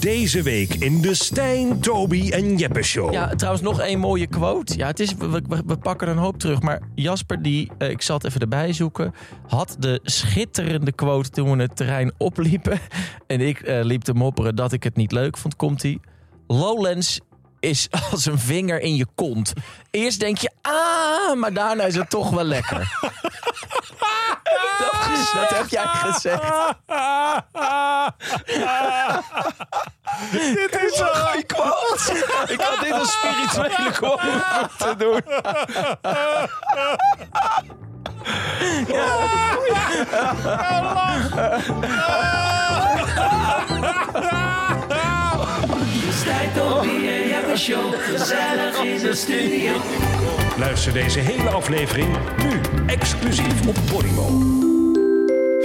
Deze week in de Stijn, Toby en Jeppe Show. Ja, trouwens nog één mooie quote. Ja, het is, we, we, we pakken een hoop terug. Maar Jasper, die, eh, ik zal het even erbij zoeken... had de schitterende quote toen we het terrein opliepen. En ik eh, liep te mopperen dat ik het niet leuk vond. Komt-ie. Lowlands is als een vinger in je kont. Eerst denk je, ah, maar daarna is het toch wel lekker. dat, dat heb jij gezegd. Dit is een goede quote. Ik had dit als spirituele quote moeten doen. Stijn, Toby en Jeppe Show, gezellig in de studio. Luister deze hele aflevering nu exclusief op Podimo.